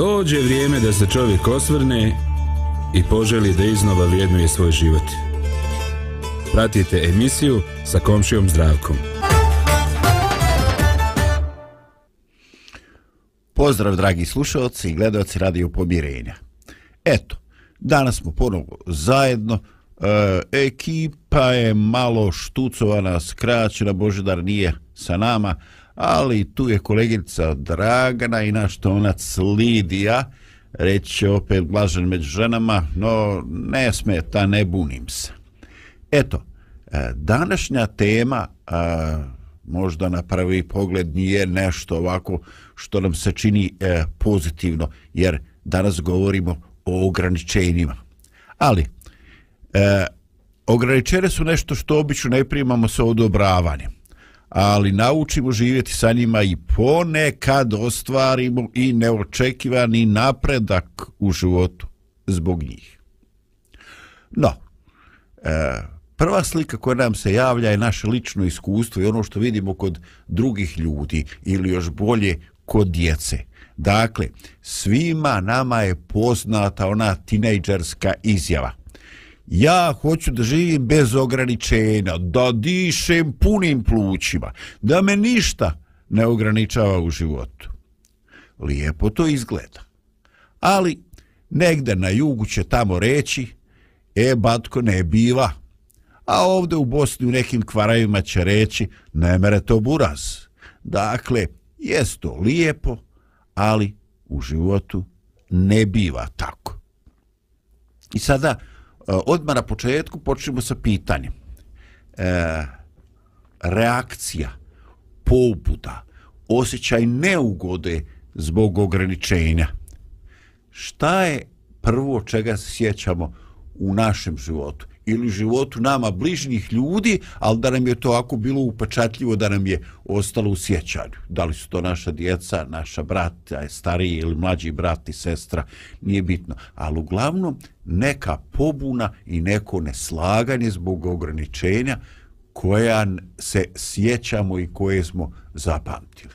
Dođe vrijeme da se čovjek osvrne i poželi da iznova vrijednuje svoj život. Pratite emisiju sa komšijom zdravkom. Pozdrav dragi slušalci i gledalci Radio Pomirenja. Eto, danas smo ponovo zajedno. E, ekipa je malo štucovana, skraćena, Božedar nije sa nama ali tu je kolegica Dragana i naš tonac Lidija, reći opet glažen među ženama, no ne smeta, ne bunim se. Eto, e, današnja tema, e, možda na prvi pogled nije nešto ovako što nam se čini e, pozitivno, jer danas govorimo o ograničenjima. Ali, e, su nešto što obično ne primamo sa odobravanjem ali naučimo živjeti sa njima i ponekad ostvarimo i neočekivani napredak u životu zbog njih. No, e, prva slika koja nam se javlja je naše lično iskustvo i ono što vidimo kod drugih ljudi ili još bolje kod djece. Dakle, svima nama je poznata ona tinejdžerska izjava ja hoću da živim bez ograničenja, da dišem punim plućima, da me ništa ne ograničava u životu. Lijepo to izgleda. Ali negde na jugu će tamo reći, e, batko, ne biva. A ovde u Bosni u nekim kvarajima će reći, ne mere to buraz. Dakle, jest to lijepo, ali u životu ne biva tako. I sada, E, odmah na početku počnemo sa pitanjem. E, reakcija, pobuda, osjećaj neugode zbog ograničenja. Šta je prvo čega se sjećamo u našem životu? Ili životu nama bližnjih ljudi, ali da nam je to ako bilo upečatljivo da nam je ostalo u sjećanju. Da li su to naša djeca, naša brata, stariji ili mlađi brat i sestra, nije bitno. Ali uglavnom neka pobuna i neko neslaganje zbog ograničenja koja se sjećamo i koje smo zapamtili.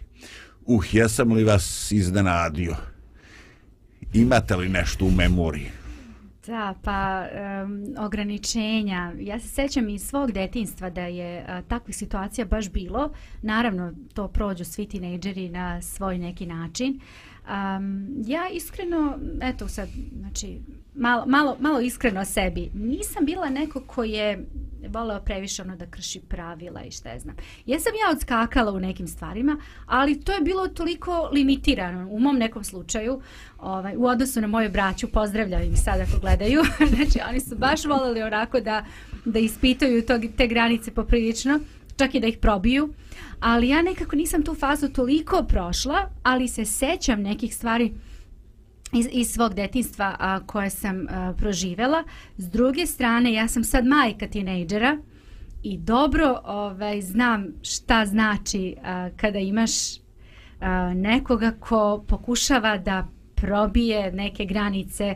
Uh, jesam li vas iznenadio? Imate li nešto u memoriji? Da, pa um, ograničenja. Ja se sećam iz svog detinstva da je uh, takvih situacija baš bilo. Naravno, to prođu svi tinejdžeri na svoj neki način. Um, ja iskreno, eto sad, znači, malo, malo, malo iskreno o sebi, nisam bila neko ko je voleo previše ono da krši pravila i šta je znam. Jesam ja odskakala u nekim stvarima, ali to je bilo toliko limitirano u mom nekom slučaju, ovaj, u odnosu na moju braću, pozdravljam im sad ako gledaju, znači oni su baš voleli onako da, da ispitaju to, te granice poprilično, čak i da ih probiju, ali ja nekako nisam tu fazu toliko prošla, ali se sećam nekih stvari iz, iz svog detinstva a, koje sam a, proživela. S druge strane, ja sam sad majka tinejdžera i dobro ovaj, znam šta znači a, kada imaš a, nekoga ko pokušava da probije neke granice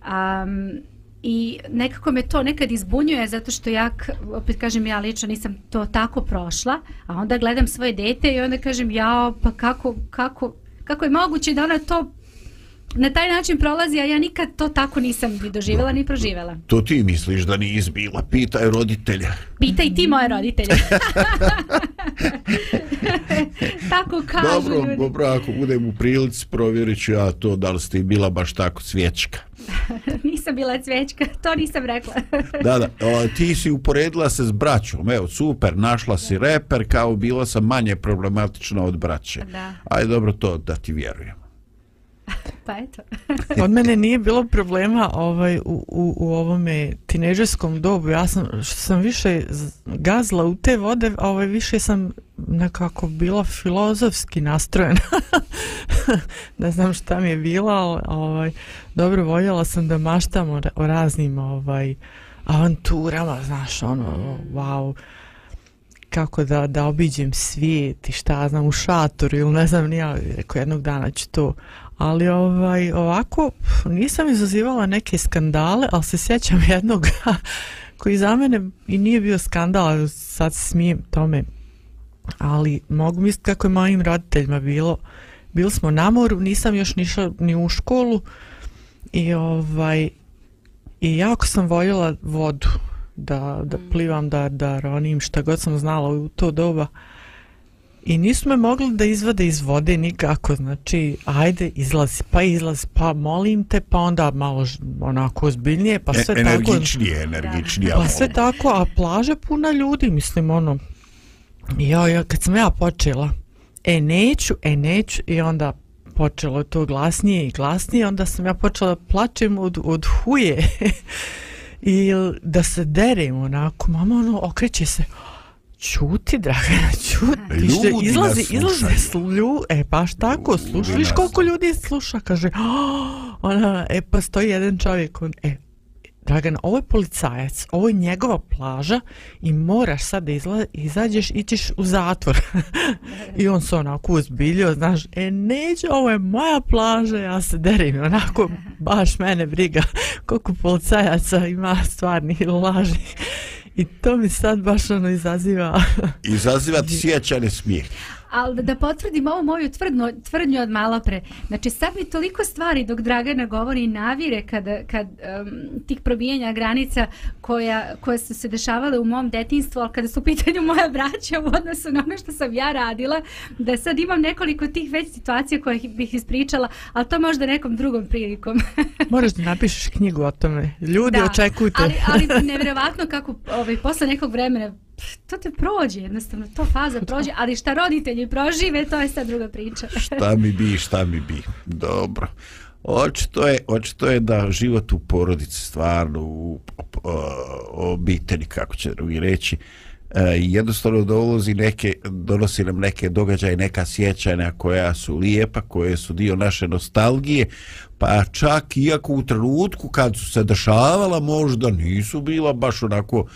um, i nekako me to nekad izbunjuje zato što ja, opet kažem ja lično nisam to tako prošla, a onda gledam svoje dete i onda kažem ja pa kako, kako, kako je moguće da ona to na taj način prolazi, a ja nikad to tako nisam ni doživjela ni proživjela. To ti misliš da nije izbila? Pitaj roditelja. Pitaj ti moje roditelje. tako kažu dobro, ljudi. Dobro, ako budem u prilici, provjerit ću ja to da li ste bila baš tako cvječka. nisam bila cvječka, to nisam rekla. da, da, o, ti si uporedila se s braćom, evo, super, našla si reper, kao bila sam manje problematična od braće. Da. Ajde, dobro, to da ti vjerujem. Pa eto. Od mene nije bilo problema ovaj, u, u, u ovome tineđerskom dobu. Ja sam, što sam više gazla u te vode, ovaj, više sam nekako bila filozofski nastrojena. ne znam šta mi je bila, ali ovaj, dobro voljela sam da maštam o, o raznim ovaj, avanturama, znaš, ono, wow kako da, da obiđem svijet i šta znam u šatoru ili ne znam nija, rekao jednog dana ću to ali ovaj ovako nisam izazivala neke skandale ali se sjećam jednog koji za mene i nije bio skandal sad smijem tome ali mogu misliti kako je mojim roditeljima bilo bili smo na moru nisam još nišla ni u školu i ovaj i jako sam voljela vodu da, da mm. plivam, da, da ronim, šta god sam znala u to doba. I nisu me mogli da izvade iz vode nikako, znači, ajde, izlazi, pa izlazi, pa molim te, pa onda malo onako ozbiljnije, pa sve e, tako... Energičnije, energičnije. Pa sve tako, a plaže puna ljudi, mislim, ono, ja, ja, kad sam ja počela, e, neću, e, neću, i onda počelo to glasnije i glasnije, onda sam ja počela da plačem od, od huje. i da se derem onako, mama ono okreće se, čuti Dragana, čuti, ljudi izlazi, izlazi, slju, e pa tako, sluša, viš koliko ljudi sluša, kaže, oh, ona, e pa stoji jedan čovjek, on, e, Dragan, ovo je policajac, ovo je njegova plaža i moraš sad da izla, izađeš i ćeš u zatvor. I on se onako uzbiljio, znaš, e neće, ovo je moja plaža, ja se derim, onako, baš mene briga koliko policajaca ima stvarni laži. I to mi sad baš ono izaziva... izaziva ti sjećane smijeh ali da, da potvrdim ovu moju tvrdno, tvrdnju od malo pre. Znači, sad mi toliko stvari dok Dragana govori navire kad, kad um, tih probijanja granica koja, koje su se dešavale u mom detinstvu, ali kada su u pitanju moja braća u odnosu na ono što sam ja radila, da sad imam nekoliko tih već situacija koje bih ispričala, ali to možda nekom drugom prilikom. Moraš da napišeš knjigu o tome. Ljudi, da, očekujte. Ali, ali nevjerovatno kako ovaj, posle nekog vremena to te prođe, jednostavno, to faza prođe, ali šta roditelji prožive, to je sad druga priča. šta mi bi, šta mi bi. Dobro. Očito je, očito je da život u porodici, stvarno u obitelji, kako će drugi reći, e, jednostavno dolazi neke, donosi nam neke događaje, neka sjećanja koja su lijepa, koje su dio naše nostalgije, pa čak iako u trenutku kad su se dešavala možda nisu bila baš onako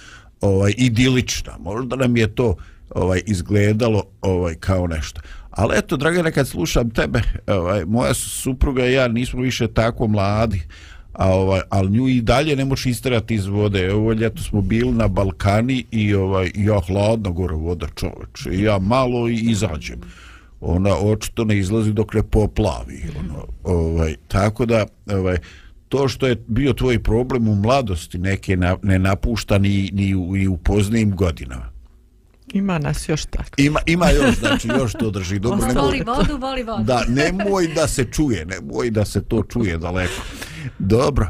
ovaj idilična. Možda nam je to ovaj izgledalo ovaj kao nešto. Ali eto, Dragana, kad slušam tebe, ovaj, moja supruga i ja nismo više tako mladi, a ovaj, ali nju i dalje ne možeš isterati iz vode. Ovo ljeto smo bili na Balkani i ovaj, ja hladno gore voda čoveč. I ja malo i izađem. Ona očito ne izlazi dok ne poplavi. Ono, ovaj, tako da, ovaj, to što je bio tvoj problem u mladosti neke na, ne napušta ni, ni, u, ni u poznijim godinama. Ima nas još tako. Ima, ima još, znači još to drži. Dobro, nemoj, voli vodu, voli vodu. Da, nemoj da se čuje, nemoj da se to čuje daleko. Dobro,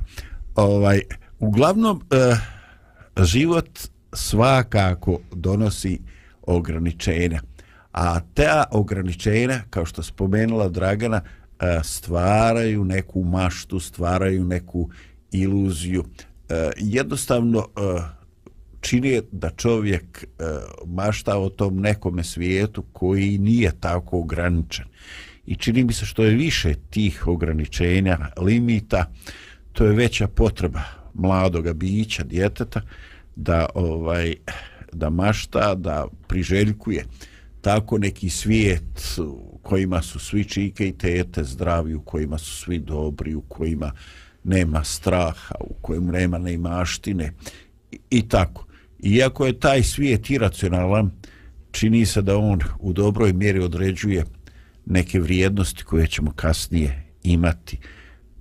ovaj, uglavnom, eh, život svakako donosi ograničenja. A ta ograničenja, kao što spomenula Dragana, E, stvaraju neku maštu, stvaraju neku iluziju. E, jednostavno e, čini da čovjek mašta o tom nekome svijetu koji nije tako ograničen. I čini mi se što je više tih ograničenja, limita, to je veća potreba mladoga bića, djeteta, da ovaj da mašta, da priželjkuje tako neki svijet kojima su svi čike i tete zdravi, u kojima su svi dobri, u kojima nema straha, u kojem nema neimaštine i, i tako. Iako je taj svijet iracionalan, čini se da on u dobroj mjeri određuje neke vrijednosti koje ćemo kasnije imati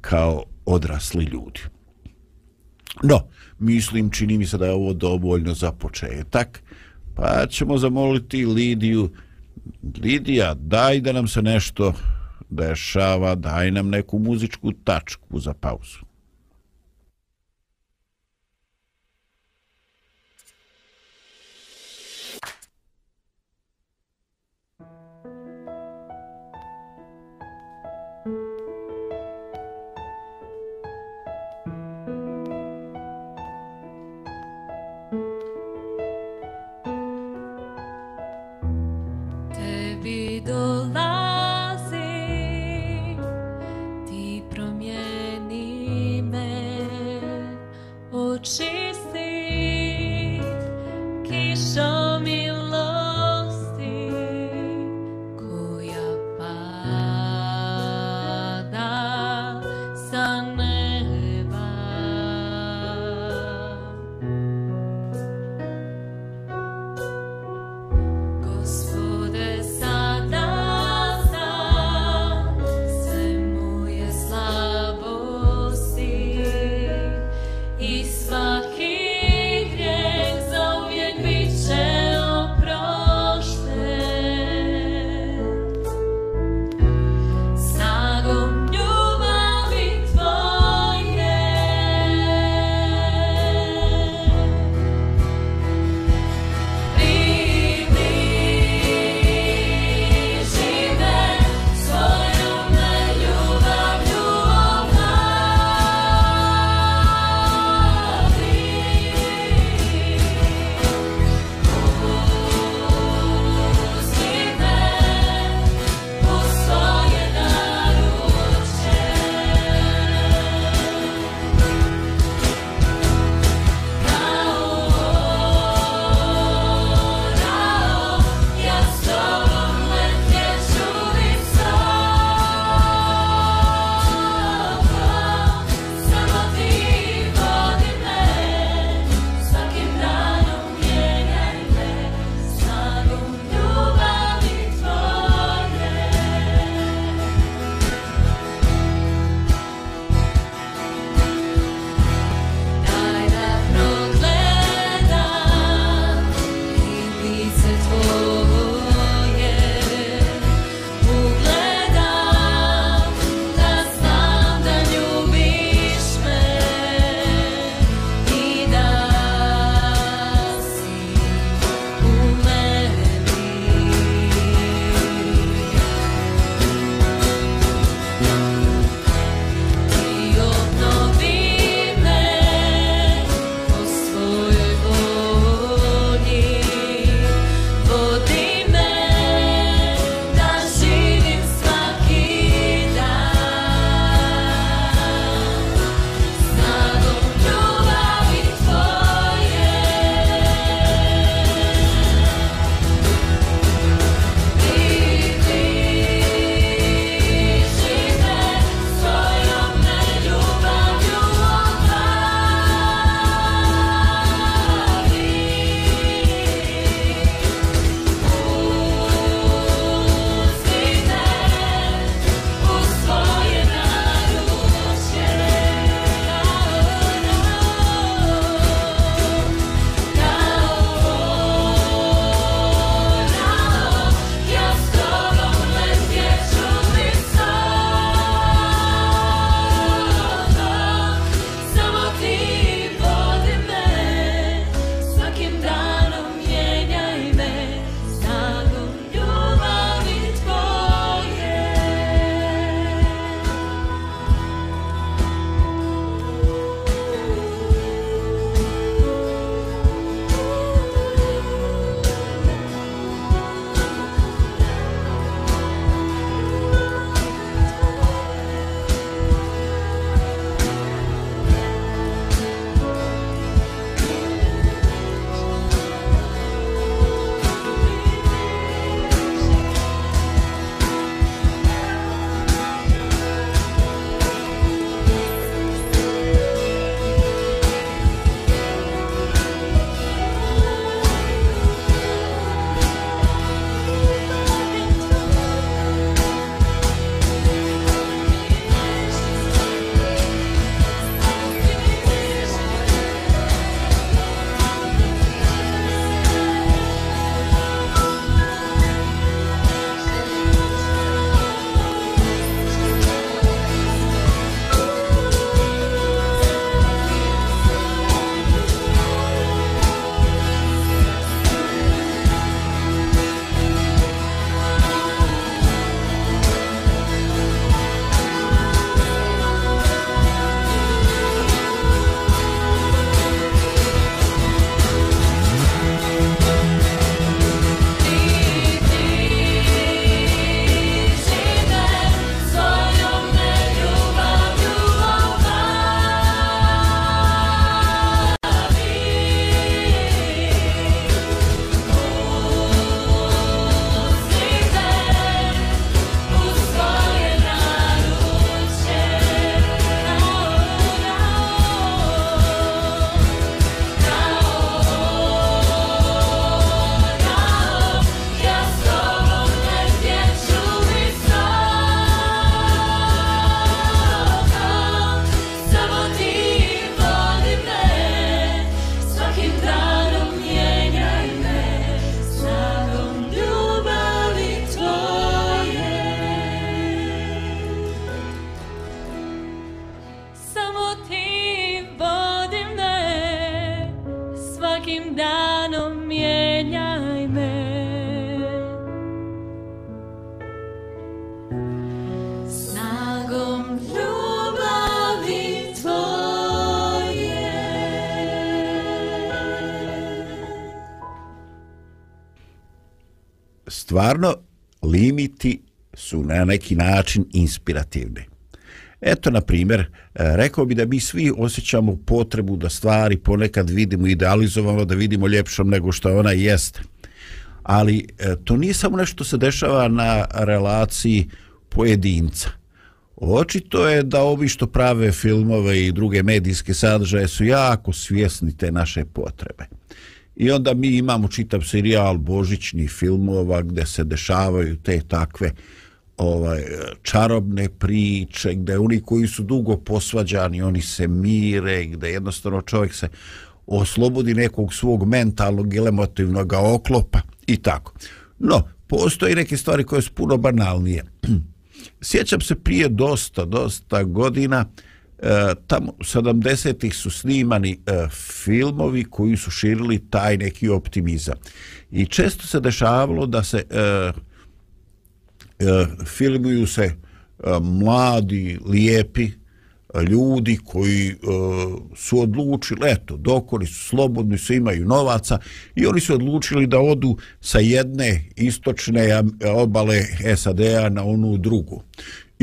kao odrasli ljudi. No, mislim, čini mi se da je ovo dovoljno za početak, pa ćemo zamoliti Lidiju Lidija, daj da nam se nešto dešava, daj nam neku muzičku tačku za pauzu. Stvarno limiti su na neki način inspirativni. Eto, na primjer, e, rekao bi da mi svi osjećamo potrebu da stvari ponekad vidimo idealizovano, da vidimo ljepšom nego što ona jeste. Ali e, to nije samo nešto se dešava na relaciji pojedinca. Očito je da ovi što prave filmove i druge medijske sadržaje su jako svjesni te naše potrebe. I onda mi imamo čitav serijal božićnih filmova gdje se dešavaju te takve ovaj čarobne priče gdje oni koji su dugo posvađani oni se mire gdje jednostavno čovjek se oslobodi nekog svog mentalnog ili emotivnog oklopa i tako. No, postoji neke stvari koje su puno banalnije. Sjećam se prije dosta, dosta godina, e, tamo u 70-ih su snimani e, filmovi koji su širili taj neki optimizam. I često se dešavalo da se e, e, filmuju se e, mladi, lijepi, e, ljudi koji e, su odlučili, eto, dokoli su slobodni, su imaju novaca i oni su odlučili da odu sa jedne istočne e, obale SAD-a na onu drugu.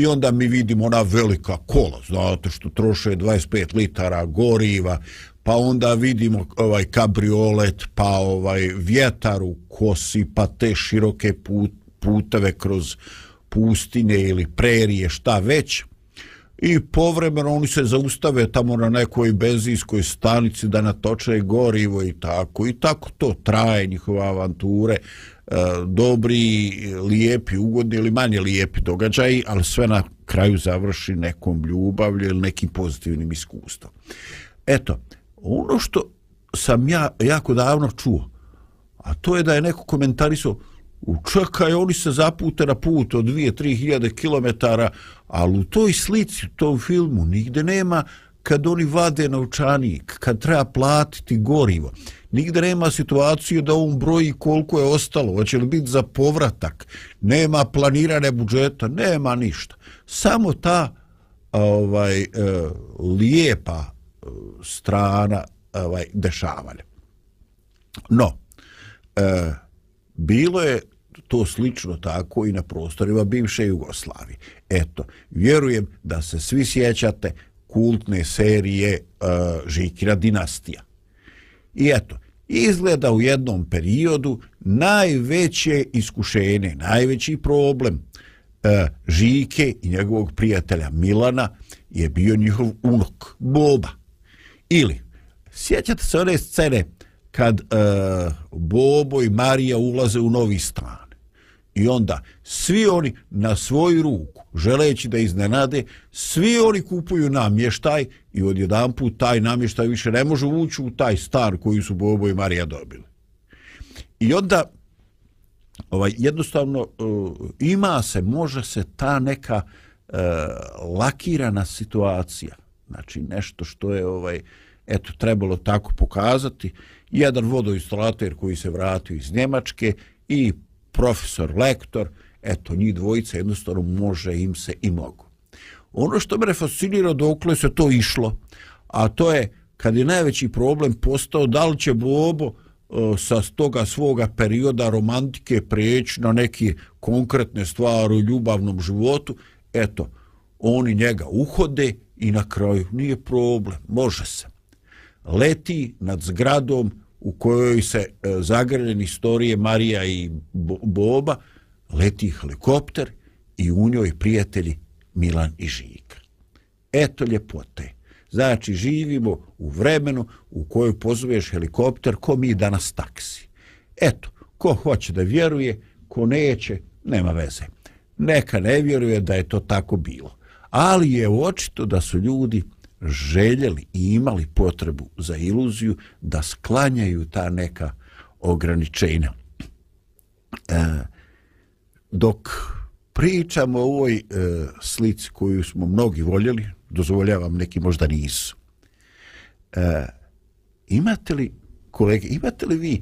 I onda mi vidimo ona velika kola, znate što troše 25 litara goriva, pa onda vidimo ovaj kabriolet, pa ovaj vjetar u kosi, pa te široke put, puteve kroz pustine ili prerije, šta već i povremeno oni se zaustave tamo na nekoj benzinskoj stanici da natoče gorivo i tako i tako to traje njihova avanture e, dobri, lijepi, ugodni ili manje lijepi događaji, ali sve na kraju završi nekom ljubavlju ili nekim pozitivnim iskustvom. Eto, ono što sam ja jako davno čuo, a to je da je neko komentarisao čekaj, oni se zapute na put od 2-3 hiljade kilometara, ali u toj slici, u tom filmu, nigde nema kad oni vade novčanik, kad treba platiti gorivo. Nigde nema situaciju da on broji koliko je ostalo, hoće li biti za povratak, nema planirane budžeta, nema ništa. Samo ta ovaj e, lijepa e, strana ovaj dešavanja. No, e, bilo je to slično tako i na prostorima bivše Jugoslavije. Eto, vjerujem da se svi sjećate kultne serije uh, Žikira dinastija. I eto, izgleda u jednom periodu najveće iskušenje, najveći problem e, Žike i njegovog prijatelja Milana je bio njihov unok, Boba. Ili, sjećate se one scene kad e, Bobo i Marija ulaze u novi stan I onda svi oni na svoju ruku, želeći da iznenade, svi oni kupuju namještaj i odjedan put taj namještaj više ne može ući u taj star koji su Bobo i Marija dobili. I onda ovaj jednostavno e, ima se, može se ta neka uh, lakirana situacija, znači nešto što je ovaj eto trebalo tako pokazati, jedan vodoinstalater koji se vratio iz Njemačke i profesor, lektor, eto, njih dvojica jednostavno može im se i mogu. Ono što me fascinira dokle se to išlo, a to je kad je najveći problem postao da li će Bobo e, sa toga svoga perioda romantike preći na neke konkretne stvari u ljubavnom životu, eto, oni njega uhode i na kraju nije problem, može se. Leti nad zgradom, u kojoj se e, zagrljeni istorije Marija i Boba leti helikopter i u njoj prijatelji Milan i Žika. Eto ljepote. Znači, živimo u vremenu u kojoj pozoveš helikopter ko mi danas taksi. Eto, ko hoće da vjeruje, ko neće, nema veze. Neka ne vjeruje da je to tako bilo. Ali je očito da su ljudi željeli i imali potrebu za iluziju da sklanjaju ta neka ograničenja. E, dok pričamo o ovoj e, slici koju smo mnogi voljeli, dozvoljavam, neki možda nisu. E, imate li, kolege, imate li vi e,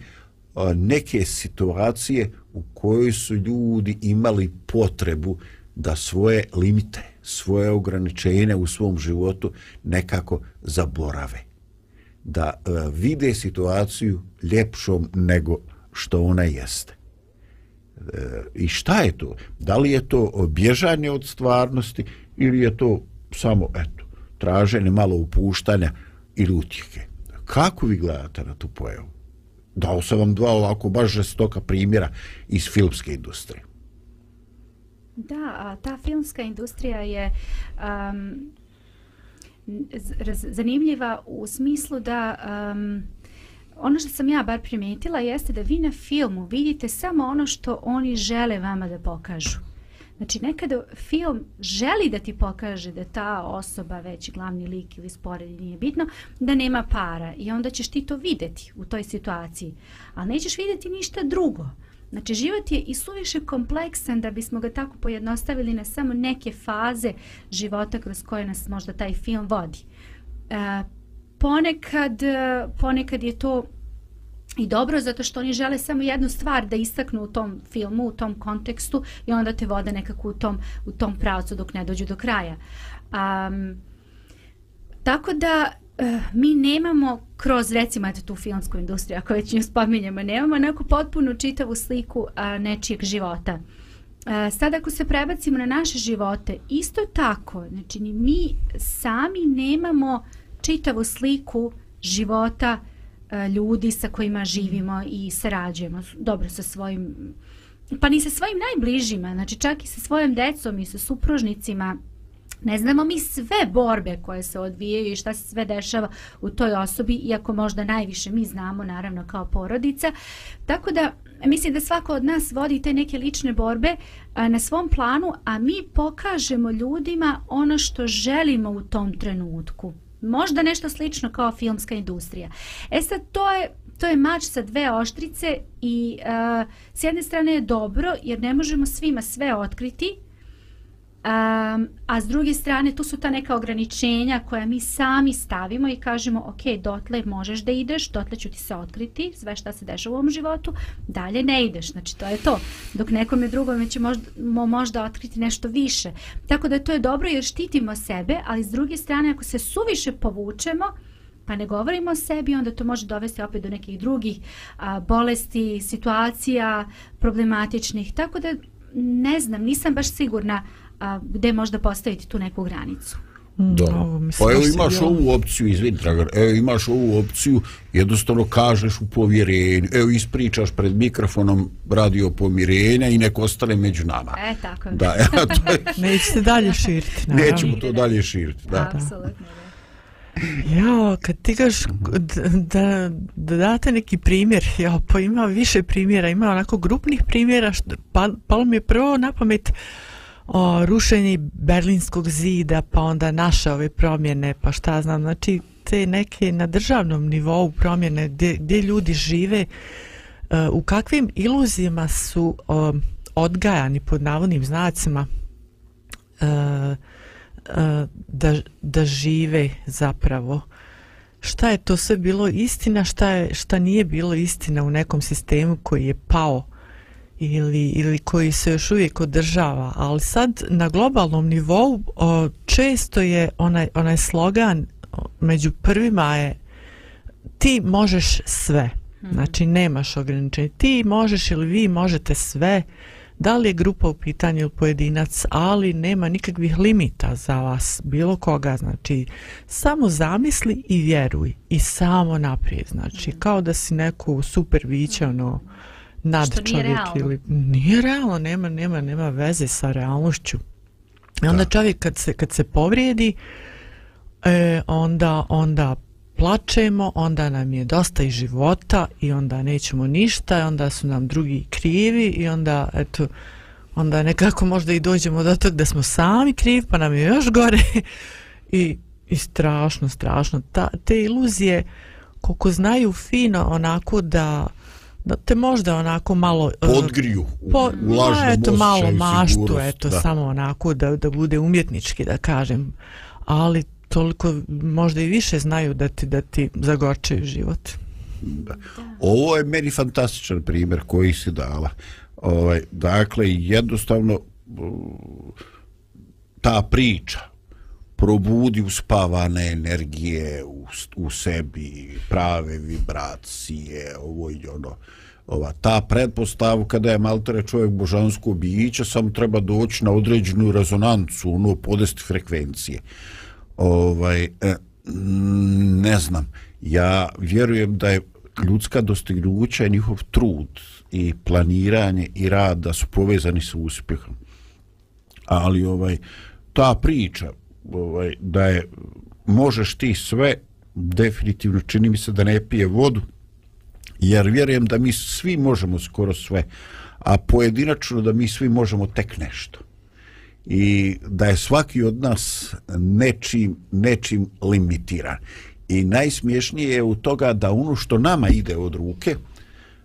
neke situacije u kojoj su ljudi imali potrebu da svoje limite, svoje ograničenje u svom životu nekako zaborave. Da e, vide situaciju ljepšom nego što ona jeste. E, I šta je to? Da li je to bježanje od stvarnosti ili je to samo, eto, traženje malo upuštanja ili utjehe? Kako vi gledate na tu pojavu? Dao sam vam dva ovako baš žestoka primjera iz filmske industrije. Da, a ta filmska industrija je um, zanimljiva u smislu da um, ono što sam ja bar primijetila jeste da vi na filmu vidite samo ono što oni žele vama da pokažu. Znači nekada film želi da ti pokaže da ta osoba, već glavni lik ili sporedni, nije bitno, da nema para i onda ćeš ti to videti u toj situaciji. Ali nećeš videti ništa drugo. Znači život je i suviše kompleksan da bismo ga tako pojednostavili na samo neke faze života kroz koje nas možda taj film vodi. E, ponekad, e, ponekad je to i dobro zato što oni žele samo jednu stvar da istaknu u tom filmu, u tom kontekstu i onda te vode nekako u tom, u tom pravcu dok ne dođu do kraja. Um, tako da Eh, mi nemamo kroz recimo eto tu filmsku industriju, ako već nju spominjemo, nemamo neku potpunu čitavu sliku a, nečijeg života. A, sad ako se prebacimo na naše živote, isto tako, znači ni mi sami nemamo čitavu sliku života a, ljudi sa kojima živimo i sarađujemo, dobro sa svojim pa ni sa svojim najbližima, znači čak i sa svojim decom i sa supružnicima, ne znamo mi sve borbe koje se odvijaju i šta se sve dešava u toj osobi, iako možda najviše mi znamo, naravno, kao porodica. Tako da, mislim da svako od nas vodi te neke lične borbe a, na svom planu, a mi pokažemo ljudima ono što želimo u tom trenutku. Možda nešto slično kao filmska industrija. E sad, to je to je mač sa dve oštrice i uh, s jedne strane je dobro jer ne možemo svima sve otkriti, Um, a s druge strane tu su ta neka ograničenja koja mi sami stavimo i kažemo ok, dotle možeš da ideš, dotle ću ti se otkriti sve šta se dešava u ovom životu, dalje ne ideš, znači to je to. Dok nekome drugome će možda, možda otkriti nešto više. Tako da to je dobro jer štitimo sebe, ali s druge strane ako se suviše povučemo, pa ne govorimo o sebi, onda to može dovesti opet do nekih drugih a, bolesti, situacija problematičnih. Tako da ne znam, nisam baš sigurna a, gde možda postaviti tu neku granicu. Da. Pa evo imaš ovu opciju, izvini Dragan, evo imaš ovu opciju, jednostavno kažeš u povjerenju, evo ispričaš pred mikrofonom radio pomirenja i neko ostane među nama. E, tako. Da, ja, to je, Neće se dalje širiti. naravno. nećemo to dalje širiti. Da. Apsolutno, da. Ja, kad ti gaš da, da, da date neki primjer, ja, pa ima više primjera, ima onako grupnih primjera, što, pa, palo mi je prvo na pamet o rušenje Berlinskog zida, pa onda naše ove promjene, pa šta znam, znači te neke na državnom nivou promjene gdje, gdje ljudi žive, e, u kakvim iluzijama su odgajani pod navodnim znacima e, e, da, da žive zapravo. Šta je to sve bilo istina šta je šta nije bilo istina u nekom sistemu koji je pao? Ili, ili koji se još uvijek održava ali sad na globalnom nivou o, često je onaj, onaj slogan među prvima je ti možeš sve. Znači nemaš ograničenja. Ti možeš ili vi možete sve. Da li je grupa u pitanju ili pojedinac, ali nema nikakvih limita za vas, bilo koga, znači samo zamisli i vjeruj. I samo naprijed, znači kao da si neku super biće, ono, nad Što nije čovjek realno. ili nije realno, nema, nema, nema veze sa realnošću. I onda čovjek kad se, kad se povrijedi, e, onda, onda plačemo, onda nam je dosta i života i onda nećemo ništa, i onda su nam drugi krivi i onda, eto, onda nekako možda i dođemo do tog da smo sami krivi, pa nam je još gore i, i strašno, strašno. Ta, te iluzije, koliko znaju fino onako da, da te možda onako malo... e, Podgriju u, po, u lažnom ma, eto, malo maštu, eto, da. samo onako da, da bude umjetnički, da kažem. Ali toliko možda i više znaju da ti, da ti zagorčaju život. Ovo je meni fantastičan primjer koji si dala. Ovaj, dakle, jednostavno ta priča probudi uspavane energije u, u sebi, prave vibracije, ovo i ono. ova ta pretpostavka da je maltere čovjek božansko biće samo treba doći na određenu rezonancu ono podest frekvencije ovaj e, ne znam ja vjerujem da je ljudska dostignuća i njihov trud i planiranje i rad da su povezani sa uspjehom ali ovaj ta priča ovaj da je možeš ti sve definitivno čini mi se da ne pije vodu jer vjerujem da mi svi možemo skoro sve a pojedinačno da mi svi možemo tek nešto. I da je svaki od nas nečim, nečim limitiran. I najsmiješnije je u toga da ono što nama ide od ruke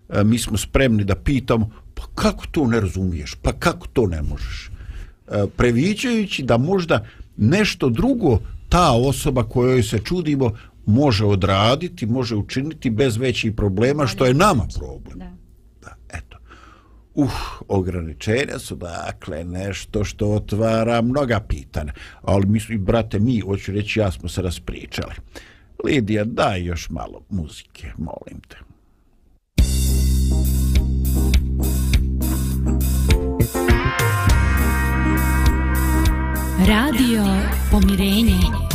e, mi smo spremni da pitamo pa kako to ne razumiješ? Pa kako to ne možeš? E, previđajući da možda nešto drugo ta osoba kojoj se čudimo može odraditi, može učiniti bez većih problema, što je nama problem. Da. Da, eto. Uh, ograničenja su dakle nešto što otvara mnoga pitanja. Ali mi, brate, mi, hoću reći, ja smo se raspričali. Lidija, daj još malo muzike, molim te. Radio Pomirenje.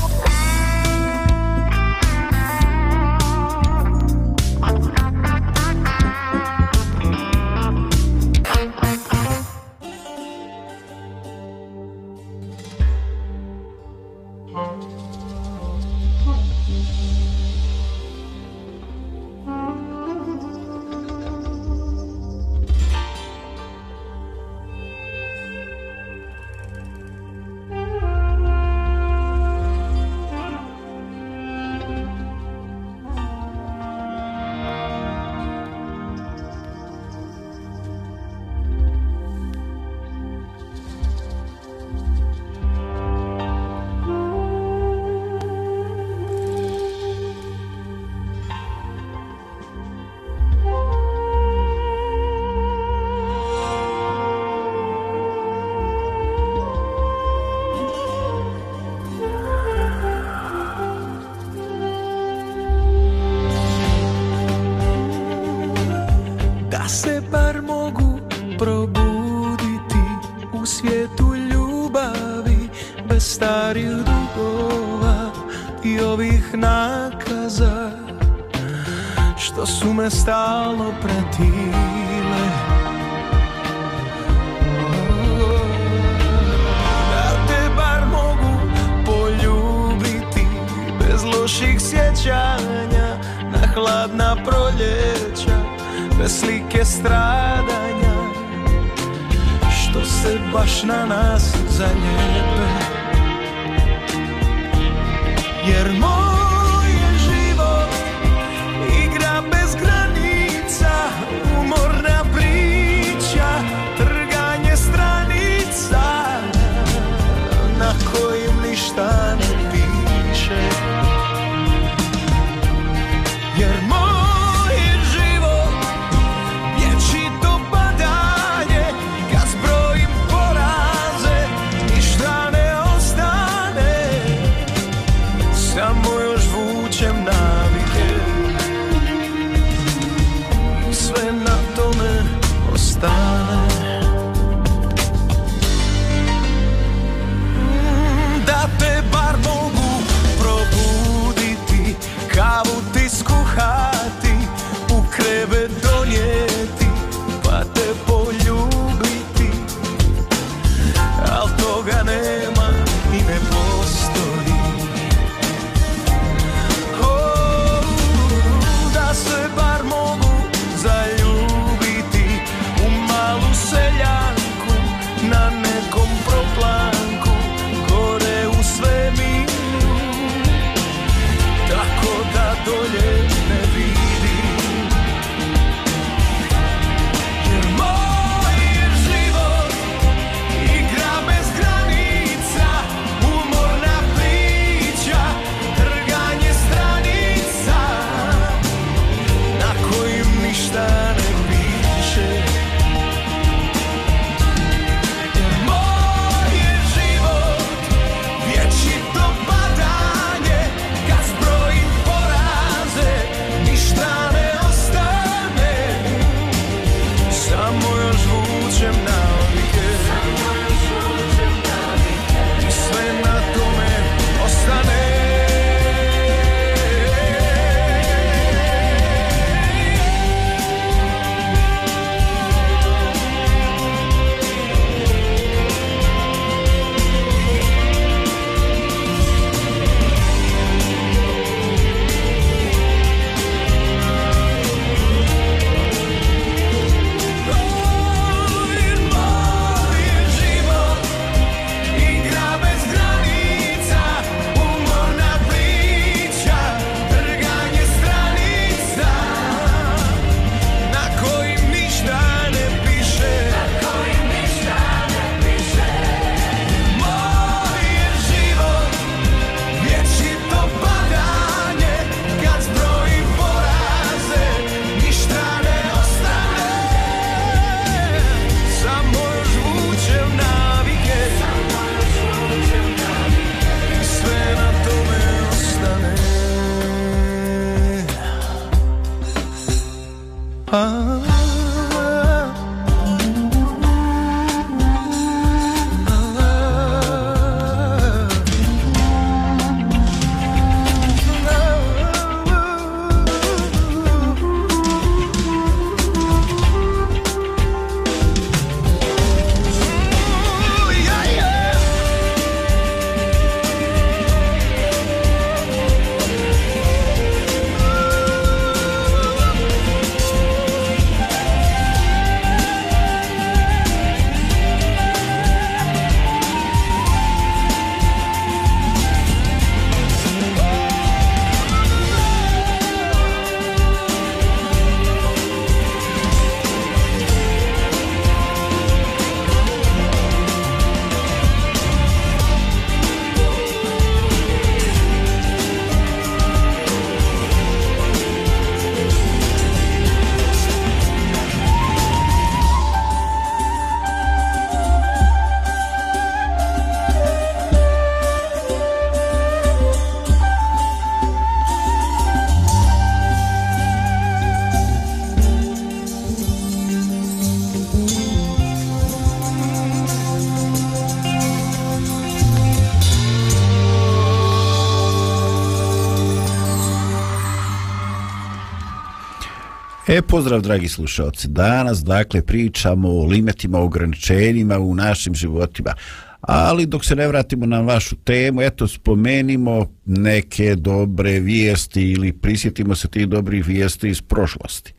E, pozdrav dragi slušalci. Danas, dakle, pričamo o limitima, ograničenjima u našim životima. Ali dok se ne vratimo na vašu temu, eto, spomenimo neke dobre vijesti ili prisjetimo se tih dobrih vijesti iz prošlosti.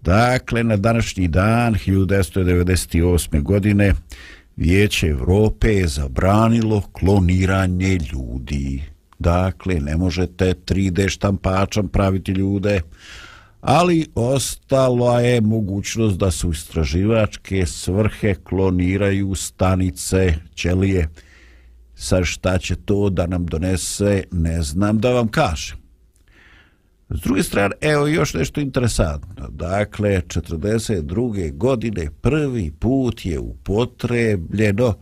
Dakle, na današnji dan, 1998. godine, Vijeće Evrope je zabranilo kloniranje ljudi. Dakle, ne možete 3D štampačom praviti ljude, ali ostala je mogućnost da su istraživačke svrhe kloniraju stanice ćelije. Sa šta će to da nam donese, ne znam da vam kažem. S druge strane, evo još nešto interesantno. Dakle, 42. godine prvi put je upotrebljeno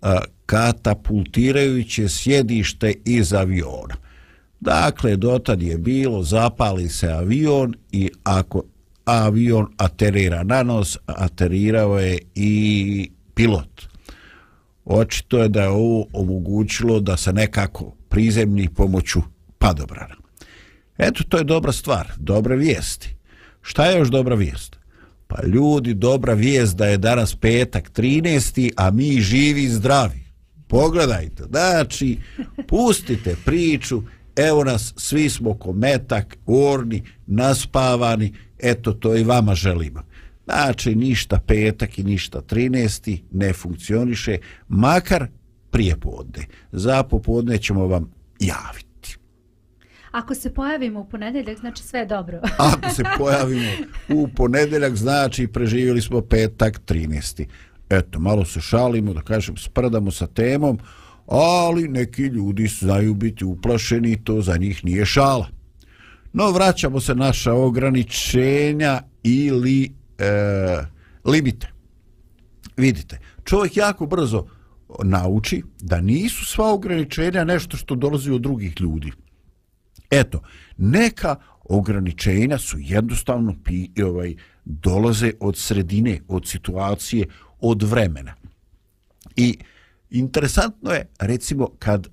a, katapultirajuće sjedište iz aviona. Dakle, dotad je bilo, zapali se avion i ako avion aterira na nos, aterirao je i pilot. Očito je da je ovo omogućilo da se nekako prizemni pomoću padobrana. Eto, to je dobra stvar, dobre vijesti. Šta je još dobra vijest? Pa ljudi, dobra vijest da je danas petak 13. a mi živi i zdravi. Pogledajte, znači, pustite priču, evo nas, svi smo ko metak, orni, naspavani, eto, to i vama želimo. Znači, ništa petak i ništa 13. ne funkcioniše, makar prije podne. Za popodne ćemo vam javiti. Ako se pojavimo u ponedeljak, znači sve je dobro. Ako se pojavimo u ponedeljak, znači preživjeli smo petak 13. Eto, malo se šalimo, da kažem, sprdamo sa temom, ali neki ljudi znaju biti uplašeni, to za njih nije šala. No, vraćamo se naša ograničenja ili e, limite. Vidite, čovjek jako brzo nauči da nisu sva ograničenja nešto što dolazi od drugih ljudi. Eto, neka ograničenja su jednostavno pi, ovaj, dolaze od sredine, od situacije, od vremena. I interesantno je, recimo, kad e,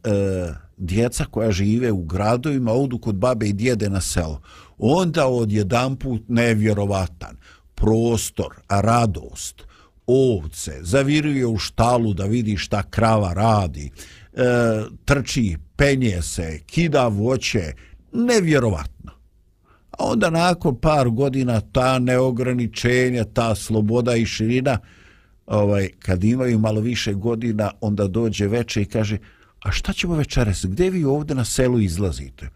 djeca koja žive u gradovima odu kod babe i djede na selo, onda od jedan put nevjerovatan prostor, radost, ovce, zaviruje u štalu da vidi šta krava radi, e, trči, penje se, kida voće, nevjerovatno. A onda nakon par godina ta neograničenja, ta sloboda i širina, ovaj, kad imaju malo više godina, onda dođe veče i kaže, a šta ćemo večeras, gdje vi ovdje na selu izlazite?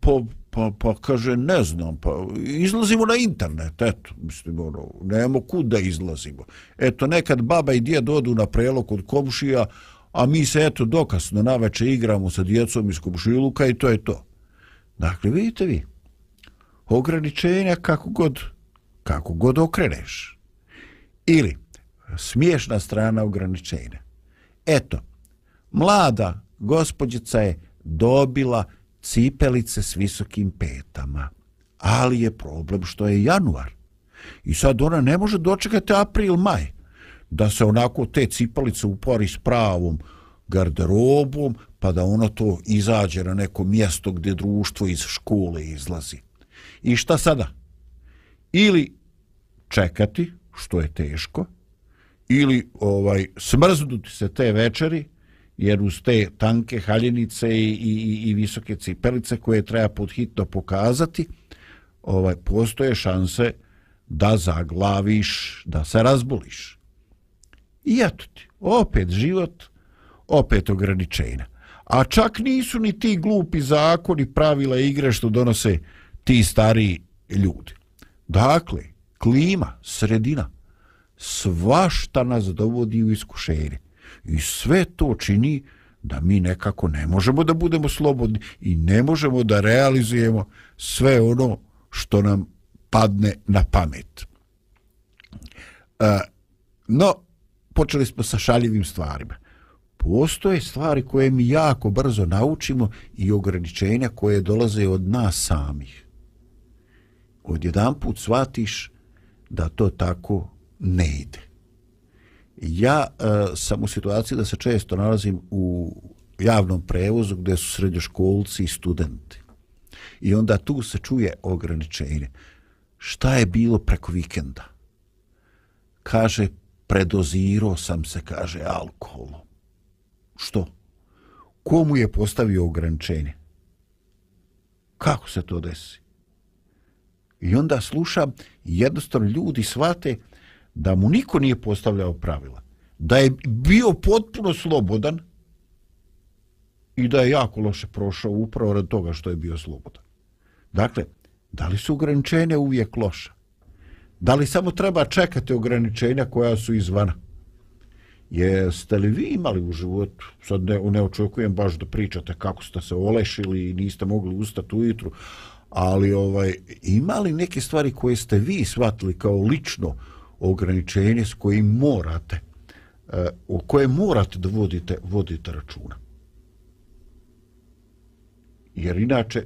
Pa, pa, pa kaže, ne znam, pa izlazimo na internet, eto, mislim, ono, nemamo kud da izlazimo. Eto, nekad baba i djed odu na prelog kod komšija, a mi se, eto, dokasno na veče igramo sa djecom iz komšiluka i to je to. Dakle, vidite vi, ograničenja kako god, kako god okreneš. Ili, smiješna strana ograničenja. Eto, mlada gospođica je dobila cipelice s visokim petama, ali je problem što je januar. I sad ona ne može dočekati april, maj, da se onako te cipelice upori s pravom garderobom, pa da ono to izađe na neko mjesto gdje društvo iz škole izlazi. I šta sada? Ili čekati, što je teško, ili ovaj smrznuti se te večeri, jer uz te tanke haljenice i, i, i visoke cipelice koje treba podhitno pokazati, ovaj postoje šanse da zaglaviš, da se razboliš. I eto ti, opet život, opet ograničenja. A čak nisu ni ti glupi zakoni, pravila igre što donose ti stari ljudi. Dakle, klima, sredina, svašta nas dovodi u iskušenje. I sve to čini da mi nekako ne možemo da budemo slobodni i ne možemo da realizujemo sve ono što nam padne na pamet. E, no, počeli smo sa šaljivim stvarima postoje stvari koje mi jako brzo naučimo i ograničenja koje dolaze od nas samih. Odjedan put shvatiš da to tako ne ide. Ja e, sam u situaciji da se često nalazim u javnom prevozu gdje su srednjoškolci i studenti. I onda tu se čuje ograničenje. šta je bilo preko vikenda? Kaže, predozirao sam se, kaže, alkoholom. Što? Komu je postavio ograničenje? Kako se to desi? I onda slušam, jednostavno ljudi shvate da mu niko nije postavljao pravila. Da je bio potpuno slobodan i da je jako loše prošao upravo rad toga što je bio slobodan. Dakle, da li su ograničenja uvijek loša? Da li samo treba čekati ograničenja koja su izvana? Jeste li vi imali u životu, sad ne, ne očekujem baš da pričate kako ste se olešili i niste mogli ustati ujutru, ali ovaj imali neke stvari koje ste vi shvatili kao lično ograničenje s kojim morate eh, o koje morate da vodite, vodite računa. Jer inače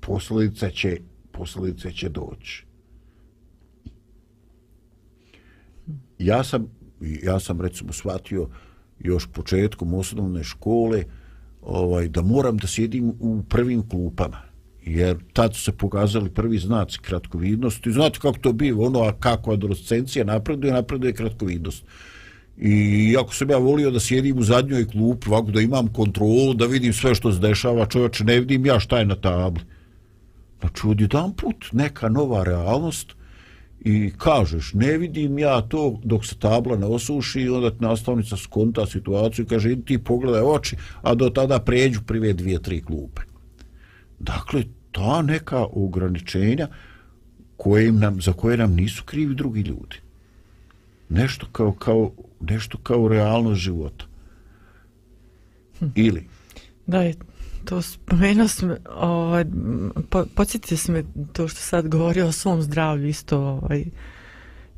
posljedica će, posljedice će doći. Ja sam, ja sam recimo shvatio još početkom osnovne škole ovaj, da moram da sjedim u prvim klupama jer tad su se pokazali prvi znaci kratkovidnosti. Znate kako to biva, ono, a kako adolescencija napreduje, napreduje kratkovidnost. I ako sam ja volio da sjedim u zadnjoj klupi, ovako da imam kontrolu, da vidim sve što se dešava, čovječe, ne vidim ja šta je na tabli. Znači, odjedan put neka nova realnost i kažeš, ne vidim ja to dok se tabla ne osuši i onda ti nastavnica skonta situaciju i kaže, idi ti pogledaj oči, a do tada pređu prive dvije, tri klupe. Dakle, ta neka ograničenja koje nam, za koje nam nisu krivi drugi ljudi. Nešto kao, kao, nešto kao realnost života. Ili? Da, je to spomenuo sam, ovaj, po, podsjetio sam me to što sad govorio o svom zdravlju isto, ovaj,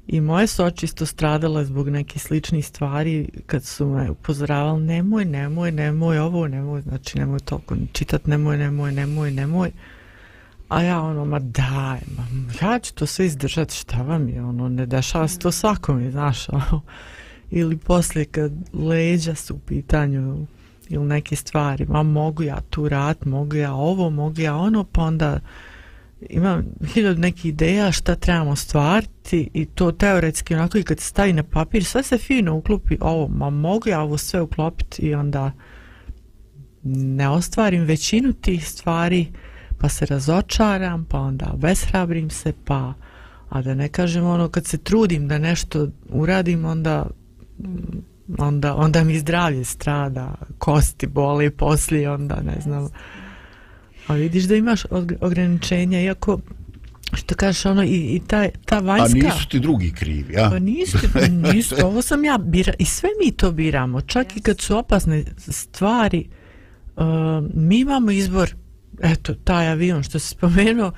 i moje su oči isto stradala zbog neke sličnih stvari kad su me upozoravali nemoj, nemoj, nemoj ovo, nemoj, znači nemoj toliko čitat, nemoj, nemoj, nemoj, nemoj. A ja ono, ma daj, ma, ja ću to sve izdržati, šta vam je, ono, ne dešava se to svakom, znaš, ono. Ili poslije kad leđa su u pitanju ili neke stvari, ma mogu ja tu rad, mogu ja ovo, mogu ja ono, pa onda imam hiljad nekih ideja šta trebamo stvariti i to teoretski onako i kad se stavi na papir, sve se fino uklopi ovo, ma mogu ja ovo sve uklopiti i onda ne ostvarim većinu tih stvari, pa se razočaram, pa onda obeshrabrim se, pa a da ne kažem ono kad se trudim da nešto uradim, onda onda, onda mi zdravlje strada, kosti boli poslije, onda ne znam. A vidiš da imaš ograničenja, iako što kažeš ono i, i ta, ta vanjska... A nisu ti drugi krivi, a? Pa nisu, nisu, ovo sam ja bira, i sve mi to biramo, čak yes. i kad su opasne stvari, uh, mi imamo izbor, eto, taj avion što se spomenuo,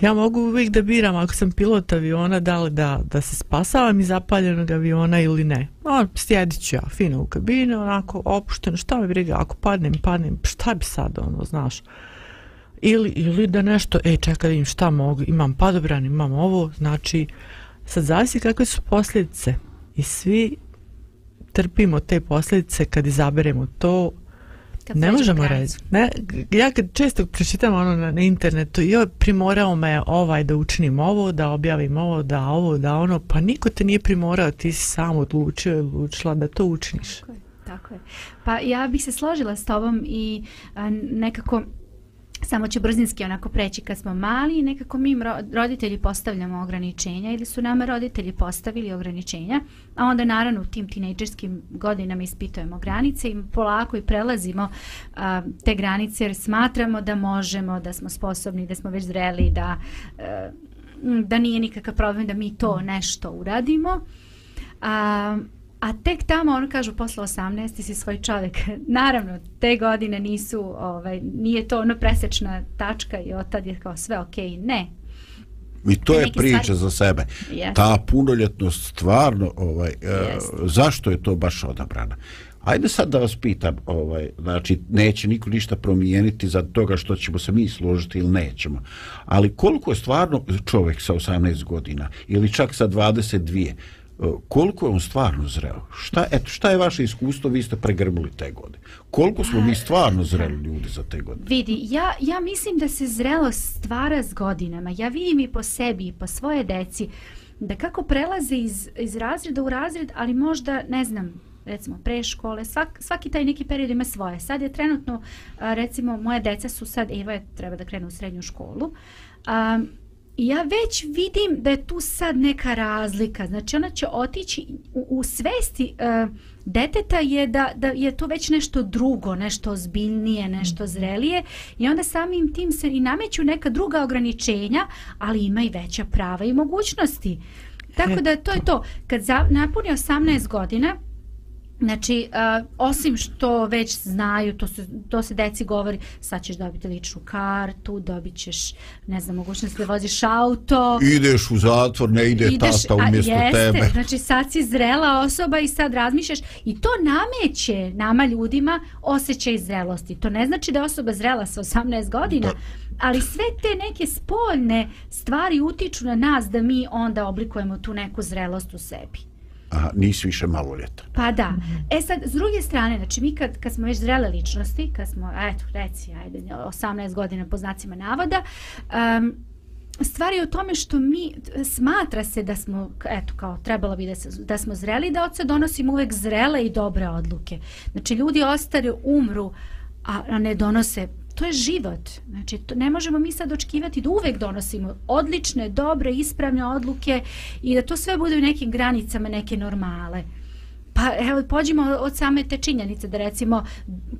ja mogu uvijek da biram ako sam pilot aviona da li da, da se spasavam iz zapaljenog aviona ili ne. O, sjedit ću ja fino u kabinu, onako opušteno, šta mi briga, ako padnem, padnem, šta bi sad ono, znaš. Ili, ili da nešto, ej čekaj vidim im šta mogu, imam padobran, imam ovo, znači, sad zavisi kakve su posljedice i svi trpimo te posljedice kad izaberemo to Kad ne možemo reći. Ne, ja kad često pročitam ono na, na internetu, joj, primorao me ovaj da učinim ovo, da objavim ovo, da ovo, da ono, pa niko te nije primorao, ti si sam odlučio i odlučila da to učiniš. Tako je, tako je. Pa ja bih se složila s tobom i a, nekako samo će brzinski onako preći kad smo mali nekako mi roditelji postavljamo ograničenja ili su nama roditelji postavili ograničenja a onda naravno u tim tinejdžerskim godinama ispitujemo granice i polako i prelazimo a, te granice jer smatramo da možemo da smo sposobni da smo već zreli da e, a, da nije nikakav problem da mi to nešto uradimo. A, A tek tamo, ono kažu, posle 18 si svoj čovjek. Naravno, te godine nisu, ovaj, nije to ono presečna tačka i od tad je kao sve okej. Okay. Ne. I to je priča stvari- za sebe. Jeste. Ta punoljetnost stvarno, ovaj, e, Jeste. zašto je to baš odabrana? Ajde sad da vas pitam, ovaj, znači neće niko ništa promijeniti za toga što ćemo se mi složiti ili nećemo. Ali koliko je stvarno čovjek sa 18 godina ili čak sa 22 E, koliko je on stvarno zreo? Šta, eto, šta je vaše iskustvo? Vi ste pregrbili te godine. Koliko smo mi stvarno zreli ljudi za te godine? Vidi, ja, ja mislim da se zrelost stvara s godinama. Ja vidim i po sebi i po svoje deci da kako prelaze iz, iz razreda u razred, ali možda, ne znam, recimo preškole, svak, svaki taj neki period ima svoje. Sad je trenutno, recimo, moje deca su sad, Eva je treba da krene u srednju školu, um, I ja već vidim da je tu sad neka razlika. Znači ona će otići u, u svesti uh, deteta je da, da je to već nešto drugo, nešto ozbiljnije, nešto zrelije i onda samim tim se i nameću neka druga ograničenja, ali ima i veća prava i mogućnosti. Tako da to je to. Kad za, napuni 18 godina, Znači, uh, osim što već znaju, to se, to se deci govori, sad ćeš dobiti ličnu kartu, dobit ćeš, ne znam, mogućnost da voziš auto. Ideš u zatvor, ne ide ideš, tata a, umjesto jeste, tebe. Znači, sad si zrela osoba i sad razmišljaš i to nameće nama ljudima osjećaj zrelosti. To ne znači da je osoba zrela sa 18 godina, Da. ali sve te neke spoljne stvari utiču na nas da mi onda oblikujemo tu neku zrelost u sebi a, nisi više maloljetan. Pa da. E sad, s druge strane, znači mi kad, kad smo već zrele ličnosti, kad smo, eto, reci, ajde, 18 godina po znacima navoda, um, stvari je u tome što mi smatra se da smo eto kao trebalo bi da, se, da smo zreli da od se donosimo uvek zrele i dobre odluke. Znači ljudi ostare umru a, a ne donose to je život. Znači, to ne možemo mi sad očekivati da uvek donosimo odlične, dobre, ispravne odluke i da to sve bude u nekim granicama neke normale. Pa evo, pođimo od same te činjenice da recimo,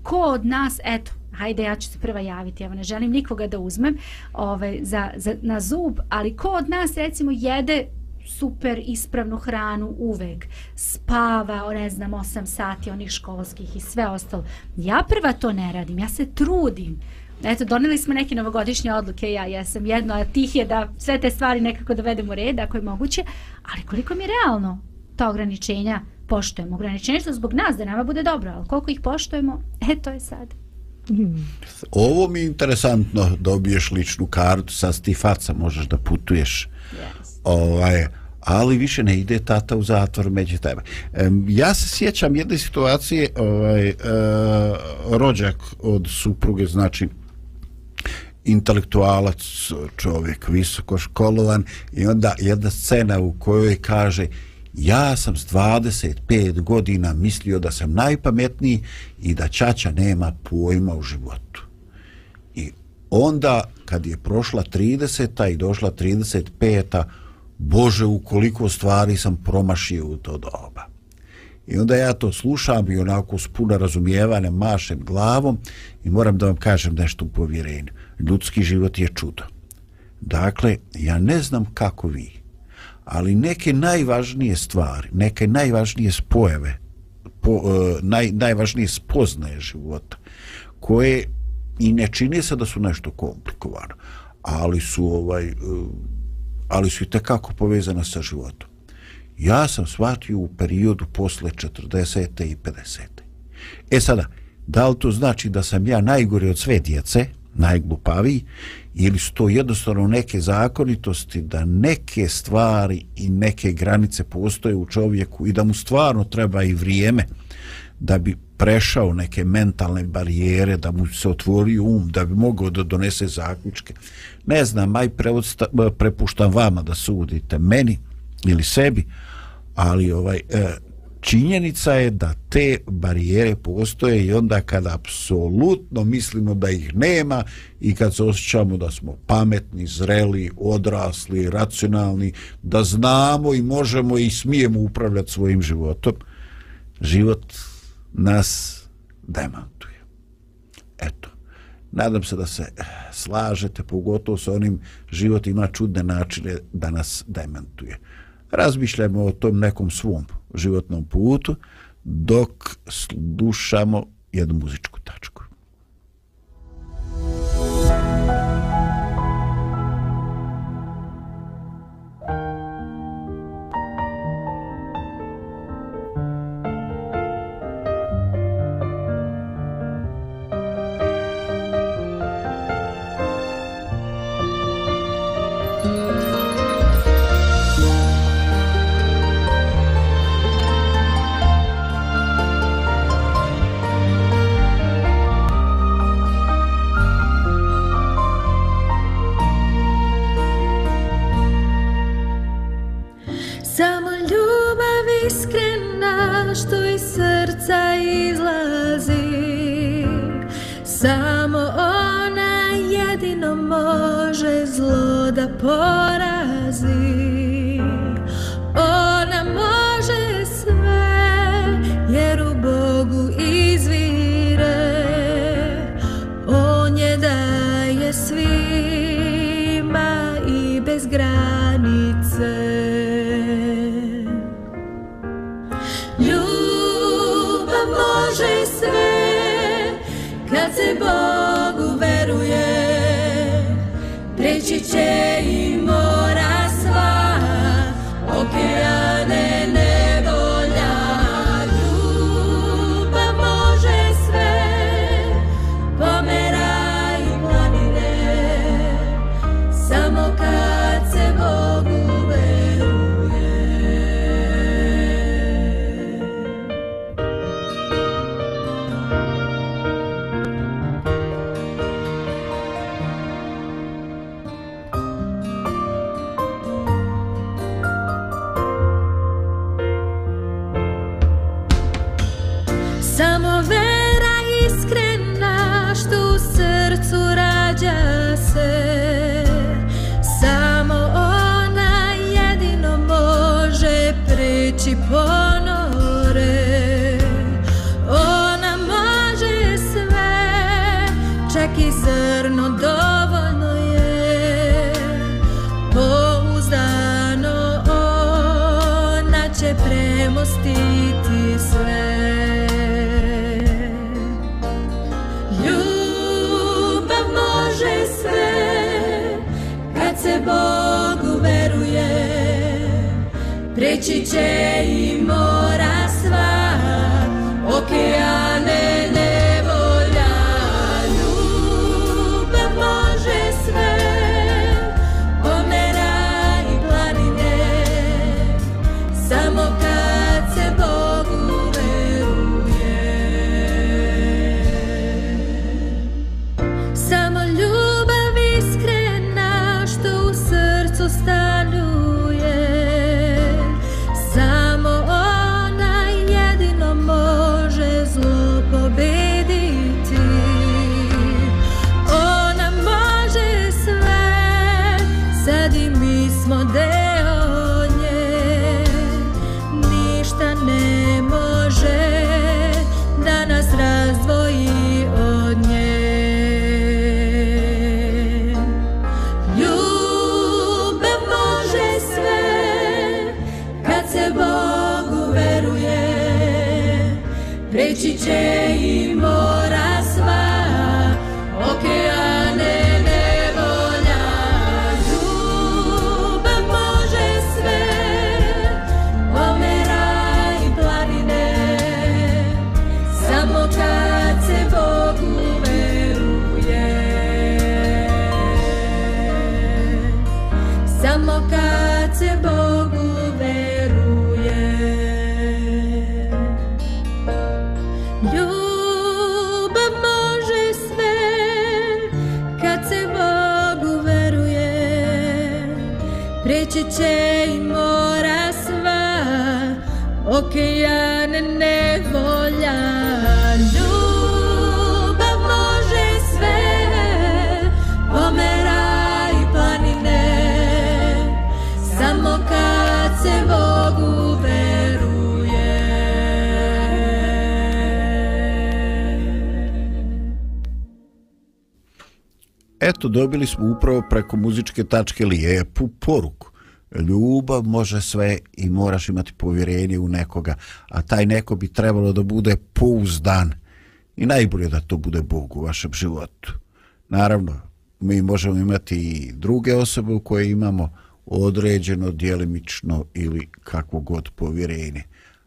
ko od nas, eto, hajde ja ću se prva javiti, evo ne želim nikoga da uzmem ovaj, za, za, na zub, ali ko od nas recimo jede super ispravnu hranu uvek, spava, ne znam, 8 sati onih školskih i sve ostalo. Ja prva to ne radim, ja se trudim. Eto, doneli smo neke novogodišnje odluke, ja jesam jedno od tih je da sve te stvari nekako dovedemo u red, ako je moguće, ali koliko mi je realno ta ograničenja poštujemo. Ograničenje što zbog nas, da nama bude dobro, ali koliko ih poštujemo, e, to je sad. Ovo mi je interesantno, dobiješ ličnu kartu, sad ti faca, možeš da putuješ. Yes. Ovaj, ali više ne ide tata u zatvor među tebe. Ja se sjećam jedne situacije, ovaj, e, rođak od supruge, znači intelektualac čovjek, visoko školovan i onda jedna scena u kojoj kaže ja sam s 25 godina mislio da sam najpametniji i da čača nema pojma u životu. I onda kad je prošla 30. i došla 35. Bože, ukoliko stvari sam promašio u to doba. I onda ja to slušam i onako s puno razumijevanja mašem glavom i moram da vam kažem nešto u povjerenju. Ljudski život je čudo. Dakle, ja ne znam kako vi, ali neke najvažnije stvari, neke najvažnije spojeve, po, e, naj, najvažnije spoznaje života, koje i ne čini se da su nešto komplikovano, ali su ovaj e, ali su i tekako povezana sa životom. Ja sam shvatio u periodu posle 40. i 50. E sada, da li to znači da sam ja najgori od sve djece, najglupaviji, ili su to jednostavno neke zakonitosti da neke stvari i neke granice postoje u čovjeku i da mu stvarno treba i vrijeme da bi prešao neke mentalne barijere, da mu se otvori um, da bi mogao da donese zaključke. Ne znam, aj preosta, eh, prepuštam vama da sudite meni ili sebi, ali ovaj e, činjenica je da te barijere postoje i onda kada apsolutno mislimo da ih nema i kad se osjećamo da smo pametni, zreli, odrasli, racionalni, da znamo i možemo i smijemo upravljati svojim životom, život nas demantuje. Eto, nadam se da se eh, slažete, pogotovo sa onim život ima čudne načine da nas demantuje. Razmišljamo o tom nekom svom životnom putu dok slušamo jednu muzičku dobili smo upravo preko muzičke tačke lijepu poruku. Ljubav može sve i moraš imati povjerenje u nekoga, a taj neko bi trebalo da bude pouzdan i najbolje da to bude Bog u vašem životu. Naravno, mi možemo imati i druge osobe u koje imamo određeno, djelimično ili kakvo god povjerenje.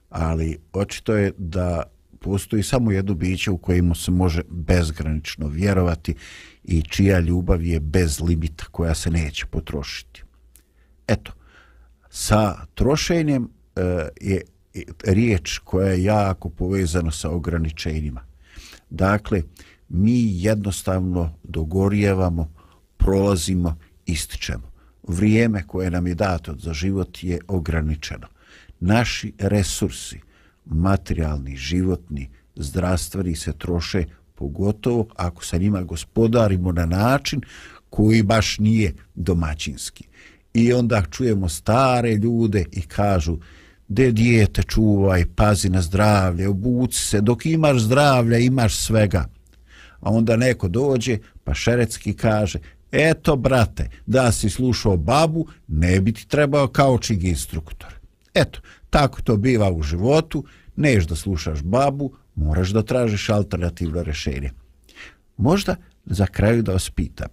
Ali očito je da postoji samo jedno biće u kojemu se može bezgranično vjerovati i čija ljubav je bez limita koja se neće potrošiti. Eto, sa trošenjem e, je e, riječ koja je jako povezana sa ograničenjima. Dakle, mi jednostavno dogorjevamo, prolazimo, ističemo. Vrijeme koje nam je dato za život je ograničeno. Naši resursi, materijalni, životni, zdravstveni se troše pogotovo ako sa njima gospodarimo na način koji baš nije domaćinski. I onda čujemo stare ljude i kažu de dijete čuvaj, pazi na zdravlje, obuci se, dok imaš zdravlja imaš svega. A onda neko dođe pa šerecki kaže eto brate, da si slušao babu, ne bi ti trebao kao čig instruktor. Eto, tako to biva u životu, neš da slušaš babu, moraš da tražiš alternativno rešenje. Možda za kraju da vas pitam,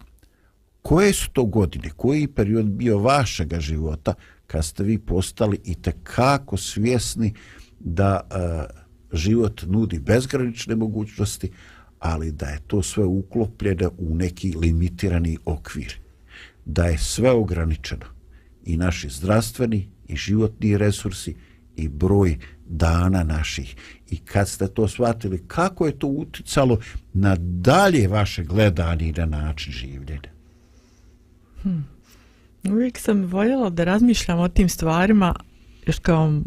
koje su to godine, koji period bio vašega života kad ste vi postali i tekako svjesni da e, život nudi bezgranične mogućnosti, ali da je to sve uklopljeno u neki limitirani okvir, da je sve ograničeno i naši zdravstveni i životni resursi i broj dana naših. I kad ste to shvatili, kako je to uticalo na dalje vaše gledanje i na način življenja? Hmm. Uvijek sam voljela da razmišljam o tim stvarima još kao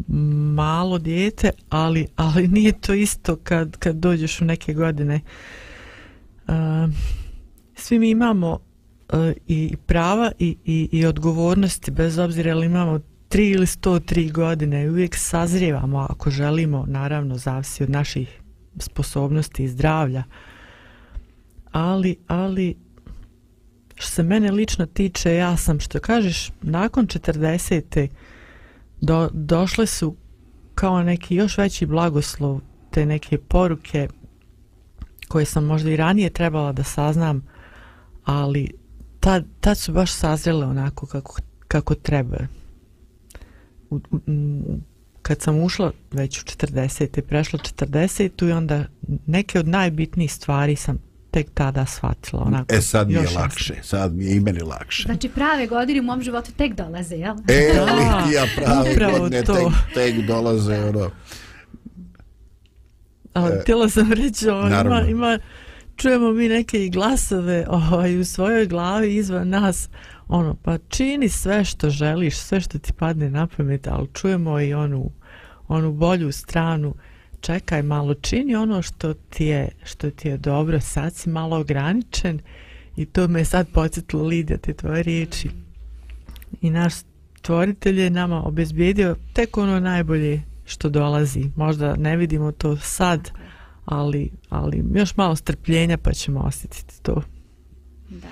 malo dijete, ali, ali nije to isto kad, kad dođeš u neke godine. Uh, svi mi imamo uh, i prava i, i, i odgovornosti, bez obzira li imamo tri ili sto tri godine i uvijek sazrijevamo ako želimo, naravno, zavisi od naših sposobnosti i zdravlja. Ali, ali, što se mene lično tiče, ja sam, što kažeš, nakon 40. Do, došle su kao neki još veći blagoslov te neke poruke koje sam možda i ranije trebala da saznam, ali tad, tad su baš sazrele onako kako, kako treba. U, u, kad sam ušla već u 40. prešla 40. i onda neke od najbitnijih stvari sam tek tada shvatila. Onako, e sad mi je još lakše, sad mi je i meni lakše. Znači prave godine u mom životu tek dolaze, jel? E, Da, ali ja prave upravo godine to. tek, tek dolaze, ono, Ali E, htjela sam reći, ovo, ima, naravno. ima, čujemo mi neke i glasove ovaj, u svojoj glavi izvan nas, ono, pa čini sve što želiš, sve što ti padne na pamet, ali čujemo i onu, onu bolju stranu, čekaj malo, čini ono što ti je, što ti je dobro, sad si malo ograničen i to me sad podsjetilo Lidija, te tvoje riječi. I naš stvoritelj je nama obezbijedio tek ono najbolje što dolazi. Možda ne vidimo to sad, ali, ali još malo strpljenja pa ćemo osjetiti to. Da.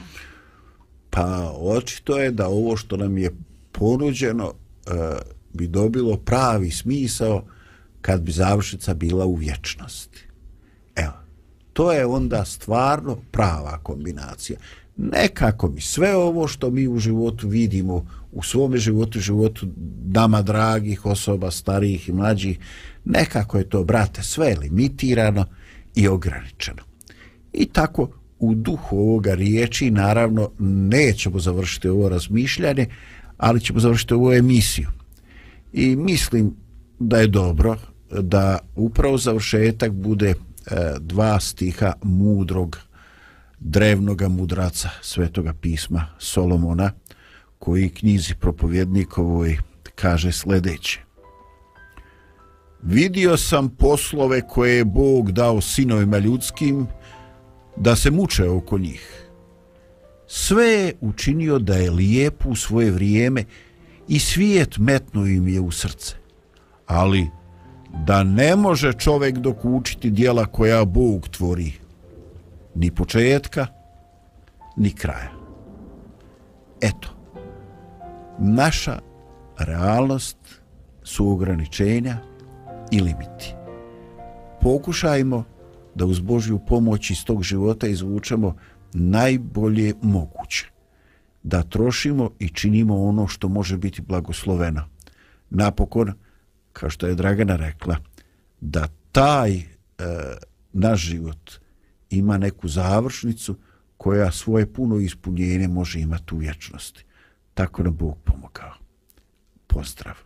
Pa očito je da ovo što nam je ponuđeno e, bi dobilo pravi smisao kad bi završnica bila u vječnosti. Evo, to je onda stvarno prava kombinacija. Nekako mi sve ovo što mi u životu vidimo, u svome životu, životu dama dragih osoba, starijih i mlađih, nekako je to, brate, sve limitirano i ograničeno. I tako u duhu ovoga riječi naravno nećemo završiti ovo razmišljanje, ali ćemo završiti ovu emisiju. I mislim da je dobro da upravo završetak bude e, dva stiha mudrog drevnoga mudraca svetoga pisma Solomona koji knjizi propovjednikovoj kaže sljedeće. Vidio sam poslove koje je Bog dao sinovima ljudskim da se muče oko njih. Sve je učinio da je lijepo u svoje vrijeme i svijet metno im je u srce. Ali da ne može čovjek dokučiti dijela koja Bog tvori, ni početka, ni kraja. Eto, naša realnost su ograničenja i limiti. Pokušajmo da uz Božju pomoć iz tog života izvučemo najbolje moguće. Da trošimo i činimo ono što može biti blagosloveno. Napokon, kao što je Dragana rekla, da taj e, naš život ima neku završnicu koja svoje puno ispunjenje može imati u vječnosti. Tako nam Bog pomogao. Pozdrav!